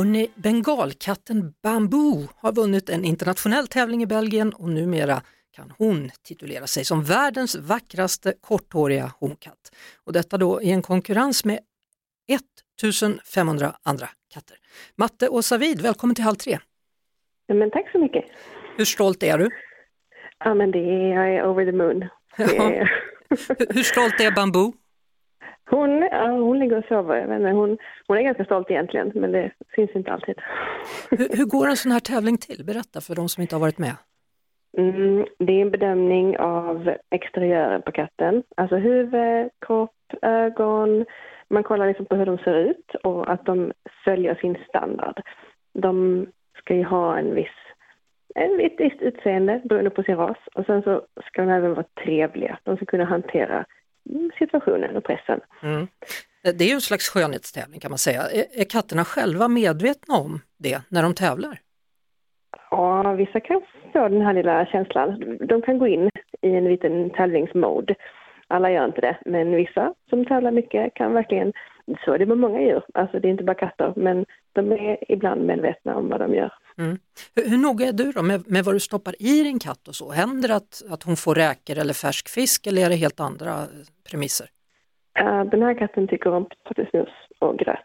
Hörrni, bengalkatten Bamboo har vunnit en internationell tävling i Belgien och numera kan hon titulera sig som världens vackraste korthåriga honkatt. Och detta då i en konkurrens med 1500 andra katter. Matte och Savid, välkommen till Halv tre. Ja, men tack så mycket. Hur stolt är du? Ja, men det är, jag är over the moon. Är, Hur stolt är Bamboo? Hon, ja, hon ligger och sover. Jag vet inte, hon, hon är ganska stolt egentligen, men det syns inte alltid. Hur, hur går en sån här tävling till? Berätta för de som inte har varit med. Mm, det är en bedömning av exteriören på katten. Alltså huvud, kropp, ögon. Man kollar liksom på hur de ser ut och att de följer sin standard. De ska ju ha en viss en ett visst utseende beroende på sin ras. Och sen så ska de även vara trevliga. De ska kunna hantera situationen och pressen. Mm. Det är ju en slags skönhetstävling kan man säga. Är, är katterna själva medvetna om det när de tävlar? Ja, vissa kan få den här lilla känslan. De kan gå in i en liten tävlingsmode. Alla gör inte det, men vissa som tävlar mycket kan verkligen, så är det med många djur, alltså det är inte bara katter, men de är ibland medvetna om vad de gör. Mm. Hur, hur noga är du då med, med vad du stoppar i din katt och så? Händer det att, att hon får räkor eller färsk fisk eller är det helt andra premisser? Eh, Den här katten tycker om potatismos och gröt,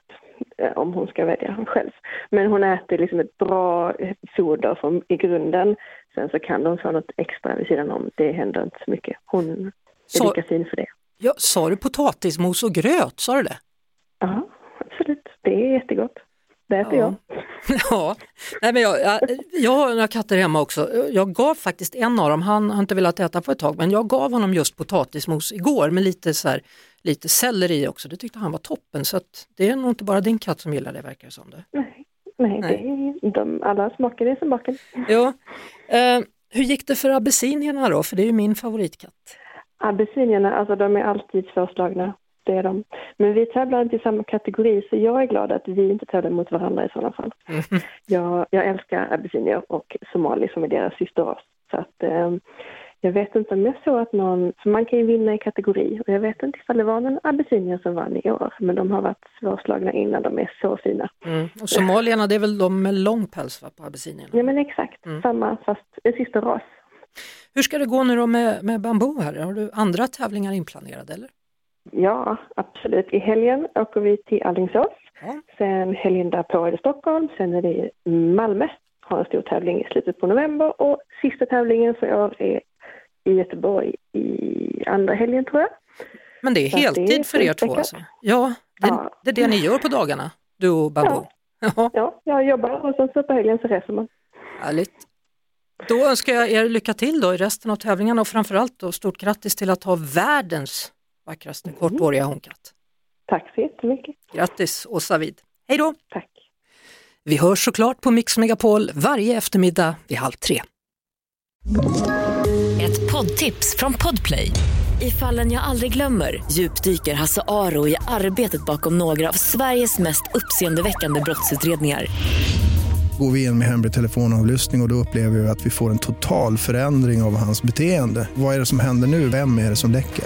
eh, om hon ska välja själv. Men hon äter liksom ett bra foder från, i grunden. Sen så kan de få något extra vid sidan om. Det händer inte så mycket. Hon är Så- lika fin för det. Ja, sa du potatismos och gröt, sa du det? Ja, absolut. Det är jättegott. Det äter jag. Ja, Nej, men jag, jag, jag har några katter hemma också. Jag gav faktiskt en av dem, han har inte velat äta på ett tag, men jag gav honom just potatismos igår med lite, så här, lite selleri också. Det tyckte han var toppen, så det är nog inte bara din katt som gillar det verkar det som. Det. Nej, nej, Det är, de, alla smaker är som baken. Ja. Eh, hur gick det för abessinierna då? För det är ju min favoritkatt. Abessinierna, alltså de är alltid svårslagna. Det är de. Men vi tävlar inte i samma kategori så jag är glad att vi inte tävlar mot varandra i sådana fall. Jag, jag älskar abessinier och somali som är deras systerras. Så att eh, jag vet inte om jag såg att någon, för man kan ju vinna i kategori och jag vet inte ifall det var någon abessinier som vann i år. Men de har varit svårslagna innan, de är så fina. Mm. Och somalierna, det är väl de med lång päls va, på abessinierna? Ja men exakt, samma fast en systerras. Hur ska det gå nu då med, med bambu här? Har du andra tävlingar inplanerade eller? Ja, absolut. I helgen åker vi till Alingsås. Ja. Sen helgen därpå är det Stockholm. Sen är det Malmö. Har en stor tävling i slutet på november. Och sista tävlingen för år är i Göteborg i andra helgen tror jag. Men det är Så att det är heltid för er två alltså? Ja, det, Ja. det är det ni gör på dagarna, du och bambu? Ja. Ja, jag jobbar och sen så på helgen så reser man. Härligt. Då önskar jag er lycka till då i resten av tävlingarna och framförallt då stort grattis till att ha världens vackraste korthåriga honkatt. Tack så jättemycket. Grattis Åsa Vid. Hej då! Tack. Vi hörs såklart på Mix Megapol varje eftermiddag vid halv tre. Ett poddtips från Podplay. I fallen jag aldrig glömmer djupdyker Hasse Aro i arbetet bakom några av Sveriges mest uppseendeväckande brottsutredningar. Går vi in med hemlig telefonavlyssning och, och då upplever vi att vi får en total förändring av hans beteende. Vad är det som händer nu? Vem är det som läcker?